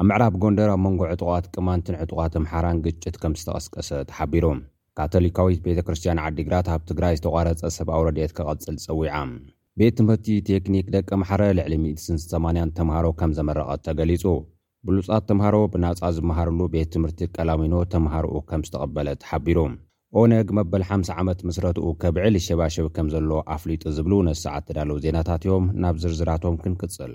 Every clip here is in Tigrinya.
ኣብ ምዕራብ ጎንደር ኣብ መንጎ ዕጡቓት ቅማንትን ዕጡቓት ኣምሓራን ግጭት ከምዝተቐስቀሰ ተሓቢሩ። ካቶሊካዊት ቤተ ክርስቲያን ዓዲግራት ኣብ ትግራይ ዝተቋረፀ ሰብኣዊ ረድኤት ክቐፅል ፀዊዓ። ቤት ትምህርቲ ቴክኒክ ደቀምሓረ ልዕሊ ሚእትን ሰማንያን ተምሃሮ ከምዘመረቐት ተገሊፁ። ብሉፃት ተምሃሮ ብናፃ ዝመሃርሉ ቤት ትምህርቲ ቀላሚኖ ተምሃሮኡ ከምዝተቐበለ ተሓቢሩ። ኦነግ መበል ሓምሳ ዓመት ምስረትኡ ከብዕል ይሸባሸብ ከምዘሎ ኣፍሊጡ ዝብሉ ነዚ ሰዓት ዝተዳለዉ ዜናታት እዮም። ናብ ዝርዝራቶም ክንቅፅል።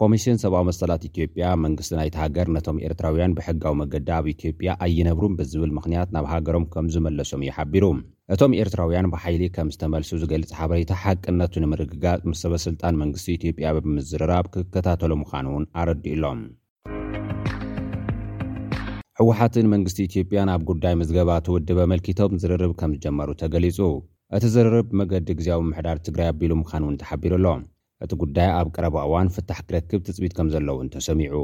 ኮሚሽን ሰብኣዊ መሰላት ኢትዮጵያ፣ መንግስቲ ናይታ ሃገር ነቶም ኤርትራውያን ብሕጋዊ መገዲ ኣብ ኢትዮጵያ ኣይነብሩን ብዝብል ምኽንያት ናብ ሃገሮም ከም ዝመለሶም እዩ ሓቢሩ። እቶም ኤርትራውያን ብሓይሊ ከም ዝተመልሱ ዝገልጽ ሓበሬታ ሓቅነቱ ንምርግጋጽ ምስ ሰበስልጣን መንግስቲ ኢትዮጵያ ብምዝርራብ ክከታተሎ ምዃኑ'ውን ኣረዲኡ'ሎ። ህወሓትን መንግስቲ ኢትዮጵያን ኣብ ጉዳይ ምዝገባ እቲ ውድብ ኣመልኪቶም ዝርርብ ከም ዝጀመሩ ተገሊጹ። እቲ ዝርርብ ብመገዲ ግዝያዊ ምምሕዳር ትግራይ ኣቢሉ ምዃኑ'ውን ተሓቢሩ'ሎ። እቲ ጉዳይ ኣብ ቀረባ እዋን ፍታሕ ክረክብ ትፅቢት ከምዘሎ እውን ተሰሚዑ።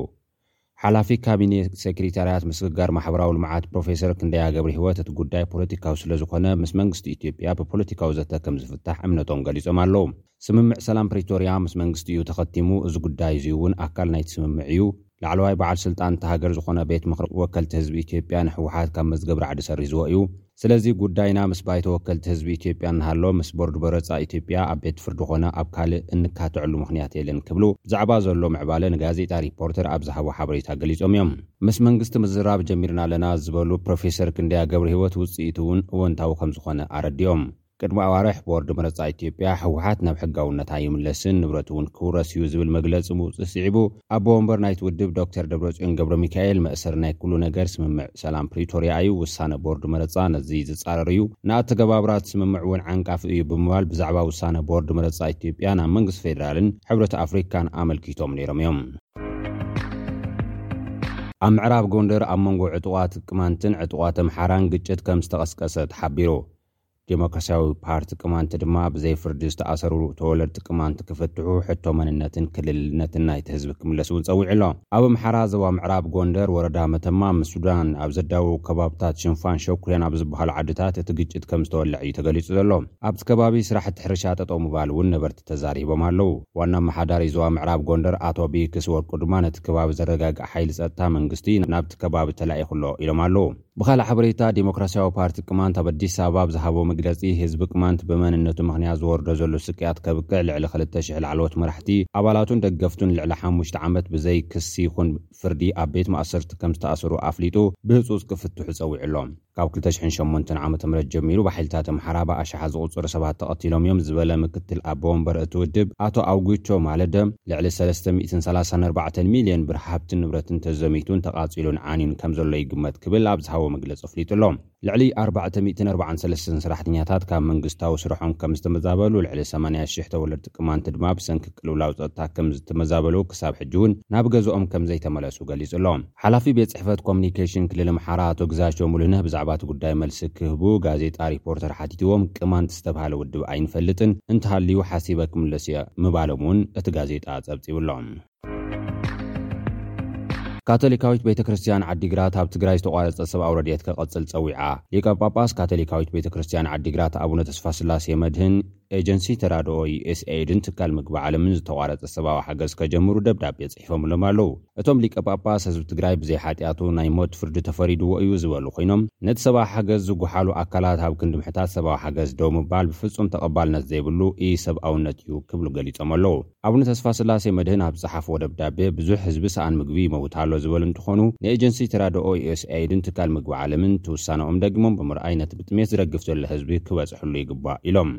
ሓላፊ ካቢኔ ሴክሪታሪያት ምስግጋር ማሕበራዊ ልምዓት ፕሮፌሰር ክንደያ ገብሪሂወት እቲ ጉዳይ ፖለቲካዊ ስለዝኾነ ምስ መንግስቲ ኢትዮጵያ ብፖለቲካዊ ዘተ ከምዝፍታሕ እምነቶም ገሊፆም ኣለው። ስምምዕ ሰላም ፕሪቶሪያ ምስ መንግስቲ እዩ ተኸቲሙ፣ እዚ ጉዳይ እዙይ እውን ኣካል ናይቲ ስምምዕ እዩ፣ ላዕለዋይ በዓል ስልጣን እታ ሃገር ዝኾነ ቤት ምኽሪ ወከልቲ ህዝቢ ኢትዮጵያ ንህወሓት ካብ መዝገብ ራዕዲ ሰሪዝዎ እዩ። ስለዚ ጉዳይና ምስ ባይቶ ወከልቲ ህዝቢ ኢትዮጵያ እናሃሎ ምስ ቦርድ በረጻ ኢትዮጵያ ኣብ ቤት ፍርዲ ኮነ ኣብ ካልእ እንካትዐሉ ምኽንያት የለን ክብሉ ብዛዕባ ዘሎ ምዕባለ ንጋዜጣ ሪፖርተር ኣብ ዝሃቦ ሓበሬታ ገሊጾም እዮም። ምስ መንግስቲ ምዝራብ ጀሚርና ኣለና ዝበሉ ፕሮፌሰር ክንደያ ገብረሂወት ውጽኢቱ እውን እወንታዊ ከምዝኾነ ኣረዲኦም። ቅድሚ ኣዋርሕ ቦርድ መረፃ ኢትዮጵያ ህወሓት ናብ ሕጋውነት ኣይምለስን ንብረቱ እውን ክውረስ እዩ ዝብል መግለፂ ምውፅእ ስዒቡ ኣቦ ወንበር ናይቲ ውድብ ዶክተር ደብረፅዮን ገብረሚካኤል መእሰሪ ናይ ኩሉ ነገር ስምምዕ ሰላም ፕሪቶርያ እዩ፣ ውሳነ ቦርድ መረፃ ነዚ ዝፃረር እዩ፣ ንኣተገባብራ እቲ ስምምዕ እውን ዓንቃፊ እዩ ብምባል ብዛዕባ ውሳነ ቦርድ መረፃ ኢትዮጵያ ናብ መንግስቲ ፌዴራልን ሕብረት ኣፍሪካን ኣመልኪቶም ነይሮም እዮም። ኣብ ምዕራብ ጎንደር ኣብ መንጎ ዕጡቓት ቅማንትን ዕጡቓት ኣምሓራን ግጭት ከምዝተቐስቀሰ ተሓቢሩ። ዴሞክራሲያዊ ፓርቲ ቅማንት ድማ ብዘይ ፍርዲ ዝተኣሰሩ ተወለድቲ ቅማንት ክፍትሑ፣ ሕቶ መንነትን ክልልነትን ናይቲ ህዝቢ ክምለስ እውን ጸዊዑ ኣሎ። ኣብ ኣምሓራ ዞባ ምዕራብ ጎንደር ወረዳ መተማ ምስ ሱዳን ኣብ ዘዳውቡ ከባብታት ሽንፋን ሸኩያን ኣብ ዝበሃሉ ዓድታት እቲ ግጭት ከም ዝተወልዐ እዩ ተገሊጹ ዘሎ። ኣብቲ ከባቢ ስራሕቲ ሕርሻ ጠጠው ምባል እውን ነበርቲ ተዛሪቦም ኣለው። ዋና ኣመሓዳሪ ዞባ ምዕራብ ጎንደር ኣቶ ቢክስ ወርቁ ድማ ነቲ ከባቢ ዘረጋግእ ሓይሊ ጸጥታ መንግስቲ ናብቲ ከባቢ ተላኢኹ ኣሎ ኢሎም ኣለው። ብኻልእ ሓበሬታ ዴሞክራሲያዊ ፓርቲ ቅማንት ኣብ ኣዲስ ኣበባ ኣብ ዝሃቦ መግለፂ ህዝቢ ቅማንት ብመንነቱ ምኽንያት ዝወርዶ ዘሎ ስቅያት ከብቅዕ ልዕሊ ክልተ ሽሕ ላዕለዎት መራሕቲ፣ ኣባላቱን ደገፍቱን ልዕሊ ሓሙሽተ ዓመት ብዘይ ክሲ ይኹን ፍርዲ ኣብ ቤት ማእሰርቲ ከምዝተኣሰሩ ኣፍሊጡ ብህፁፅ ክፍትሑ ፀዊዑ ኣሎ። ካብ ክልተ ሽሕን ሸሞንተን ዓመተ ምህረት ጀሚሩ ብሓይልታት ኣምሓራ ብ ኣሽሓት ዝቑጸሩ ሰባት ተቐቲሎም እዮም ዝበለ ምክትል ኣቦ ወንበር እቲ ውድብ ኣቶ ኣውጉቾ ማለደ፣ ልዕሊ ሰለስተ ሚእትን ሰላሳን ኣርባዕተን ሚልዮን ብር ሃብትን ንብረትን ተዘሚቱን ተቓጺሉን ዓንዩን ከምዘሎ ይግመት ክብል ኣብ ዝሃቦ መግለጺ ኣፍሊጡ ኣሎ። ልዕሊ ኣርባዕተ ሚእትን ኣርብዓን ሰለስተን ሰራሕተኛታት ካብ መንግስታዊ ስርሖም ከምዝተመዛበሉ፣ ልዕሊ ሰማንያ ሽሕ ተወለድቲ ቅማንት ድማ ብሰንኪ ቅልውላው ጸጥታ ከምዝተመዛበሉ ክሳብ ሕጂ'ውን ናብ ገዝኦም ከምዘይተመለሱ ገሊጹ ኣሎ። ሓላፊ ቤት ፅሕፈት ኮሙኒኬሽን ክልል ኣምሓራ ኣቶ ግዛቸው ሙሉነህ ብዛዕባ እቲ ጉዳይ መልሲ ክህቡ ጋዜጣ ሪፖርተር ሓቲትዎም ቅማንት ዝተብሃለ ውድብ ኣይንፈልጥን እንተሃልዩ ሓሲበ ክምለስ እየ ምባሎም እውን እቲ ጋዜጣ ፀብፂቡ ኣሎ። ካቶሊካዊት ቤተ ክርስትያን ዓዲግራት ኣብ ትግራይ ዝተቋረፀ ሰብኣዊ ረድኤት ከቐፅል ፀዊዓ። ሊቀ ጳጳስ ካቶሊካዊት ቤተ ክርስትያን ዓዲግራት ኣቡነ ተስፋስላሴ መድህን፣ ኤጀንሲ ተራድኦ ዩኤስኤይድን ትካል ምግቢ ዓለምን ዝተቋረፀ ሰብኣዊ ሓገዝ ከጀምሩ ደብዳቤ ፅሒፎምሎም ኣለው። እቶም ሊቀ ጳጳስ ህዝቢ ትግራይ ብዘይ ሓጢኣቱ ናይ ሞት ፍርዲ ተፈሪድዎ እዩ ዝበሉ ኮይኖም ነቲ ሰብኣዊ ሓገዝ ዝጉሓሉ ኣካላት ኣብ ክንዲ ምሕታት ሰብኣዊ ሓገዝ ደው ምባል ብፍፁም ተቐባልነት ዘይብሉ ኢሰብኣውነት እዩ ክብሉ ገሊፆም ኣለው። ኣቡነ ተስፋስላሴ መድህን ኣብ ዝፀሓፍዎ ደብዳቤ ብዙሕ ህዝቢ ሰኣን ምግቢ ይመውት ኣሎ ዝበሉ እንትኾኑ ንኤጀንሲ ተራድኦ ዩኤስኤይድን ትካል ምግቢ ዓለምን እቲ ውሳነኦም ደጊሞም ብምርኣይ ነቲ ብጥሜት ዝረግፍ ዘሎ ህዝቢ ክበፅሕሉ ይግባእ ኢሎም።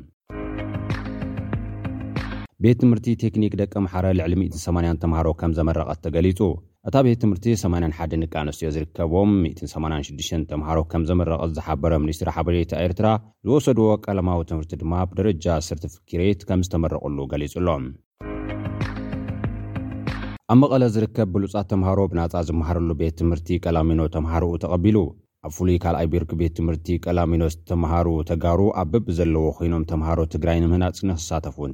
ቤት ትምህርቲ ቴክኒክ ደቀምሓረ ልዕሊ ሚእትን ሰማንያን ተምሃሮ ከም ዘመረቐት ተገሊፁ። እታ ቤት ትምህርቲ ሰማንያን ሓደ ንቂ ኣንስትዮ ዝርከቦም ሚእትን ሰማንያን ሽዱሽተን ተምሃሮ ከም ዘመረቐት ዝሓበረ ሚኒስትሪ ሓበሬታ ኤርትራ፣ ዝወሰድዎ ቀለማዊ ትምህርቲ ድማ ብደረጃ ሰርቲፍክሬት ከም ዝተመረቕሉ ገሊጹ'ሎ። ኣብ መቐለ ዝርከብ ብሉጻት ተምሃሮ ብናጻ ዝመሃርሉ ቤት ትምህርቲ ቀላሚኖ ተምሃሮኡ ተቐቢሉ። ኣብ ፍሉይ ካልኣይ ብርኪ ቤት ትምህርቲ ቀላሚኖ ዝተምሃሩ ተጋሩ ኣብ በብዘለዎ ኮይኖም ተምሃሮ ትግራይ ንምህናፅ ንክሳተፉን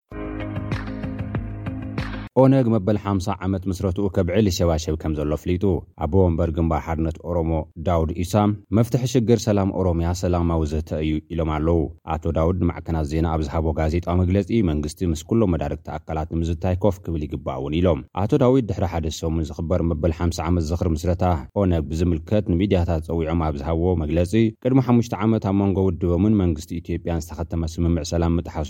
ኦነግ መበል ሓምሳ ዓመት ምስረትኡ ከብዕል ይሸባሸብ ከም ዘሎ ኣፍሊጡ። ኣቦ ወንበር ግንባር ሓርነት ኦሮሞ ዳውድ ኢብሳ፣ መፍትሒ ሽግር ሰላም ኦሮሚያ ሰላማዊ ዘተ እዩ ኢሎም ኣለዉ። ኣቶ ዳውድ ንማዕከናት ዜና ኣብ ዝሃቦ ጋዜጣዊ መግለጺ፣ መንግስቲ ምስ ኩሎም መዳርግቲ ኣካላት ንምዝታይ ኮፍ ክብል ይግባእ እውን ኢሎም። ኣቶ ዳዊድ ድሕሪ ሓደ ሰሙን ዝኽበር መበል ሓምሳ ዓመት ዝኽሪ ምስረታ ኦነግ ብዝምልከት ንሚድያታት ጸዊዖም ኣብ ዝሃብዎ መግለጺ፣ ቅድሚ ሓሙሽተ ዓመት ኣብ መንጎ ውድቦምን መንግስቲ ኢትዮጵያን ዝተኸተመ ስምምዕ ሰላም ምጥሓሱ